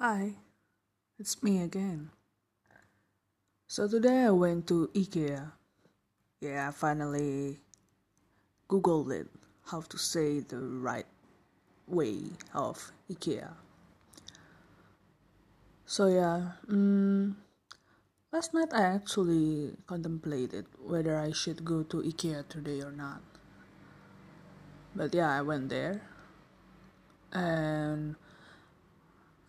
Hi, it's me again. So today I went to IKEA. Yeah, I finally googled it how to say the right way of IKEA. So yeah, mm, last night I actually contemplated whether I should go to IKEA today or not. But yeah, I went there and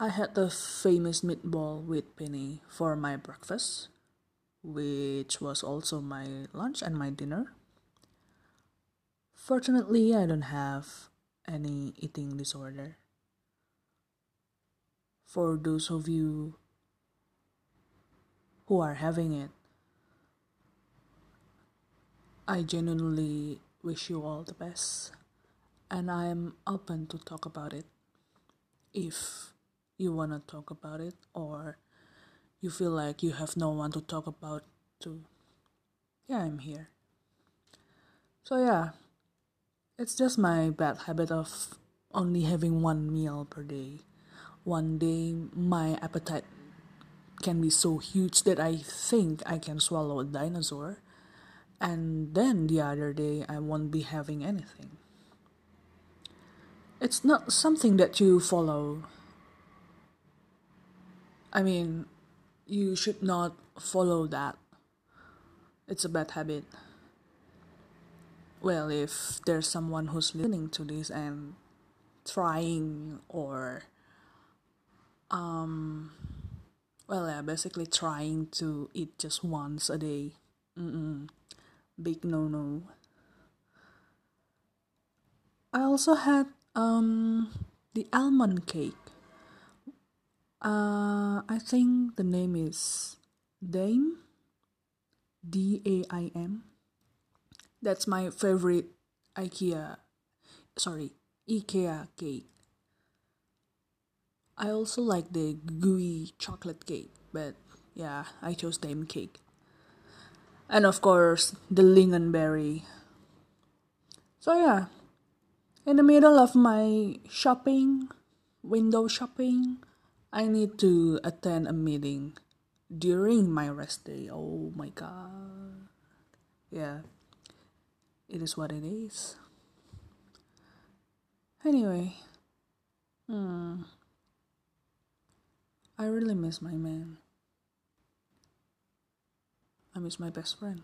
I had the famous meatball with penny for my breakfast, which was also my lunch and my dinner. Fortunately, I don't have any eating disorder. For those of you who are having it, I genuinely wish you all the best, and I'm open to talk about it if you want to talk about it or you feel like you have no one to talk about to yeah i'm here. So yeah it's just my bad habit of only having one meal per day. One day my appetite can be so huge that i think i can swallow a dinosaur and then the other day i won't be having anything. It's not something that you follow I mean, you should not follow that. It's a bad habit. Well, if there's someone who's listening to this and trying or um well yeah basically trying to eat just once a day Mm-mm. big no no i also had um the almond cake uh, I think the name is Daim. D A I M. That's my favorite IKEA, sorry, IKEA cake. I also like the gooey chocolate cake, but yeah, I chose Daim cake. And of course, the lingonberry. So yeah, in the middle of my shopping, window shopping, I need to attend a meeting during my rest day. Oh my god. Yeah. It is what it is. Anyway. Hmm. I really miss my man. I miss my best friend.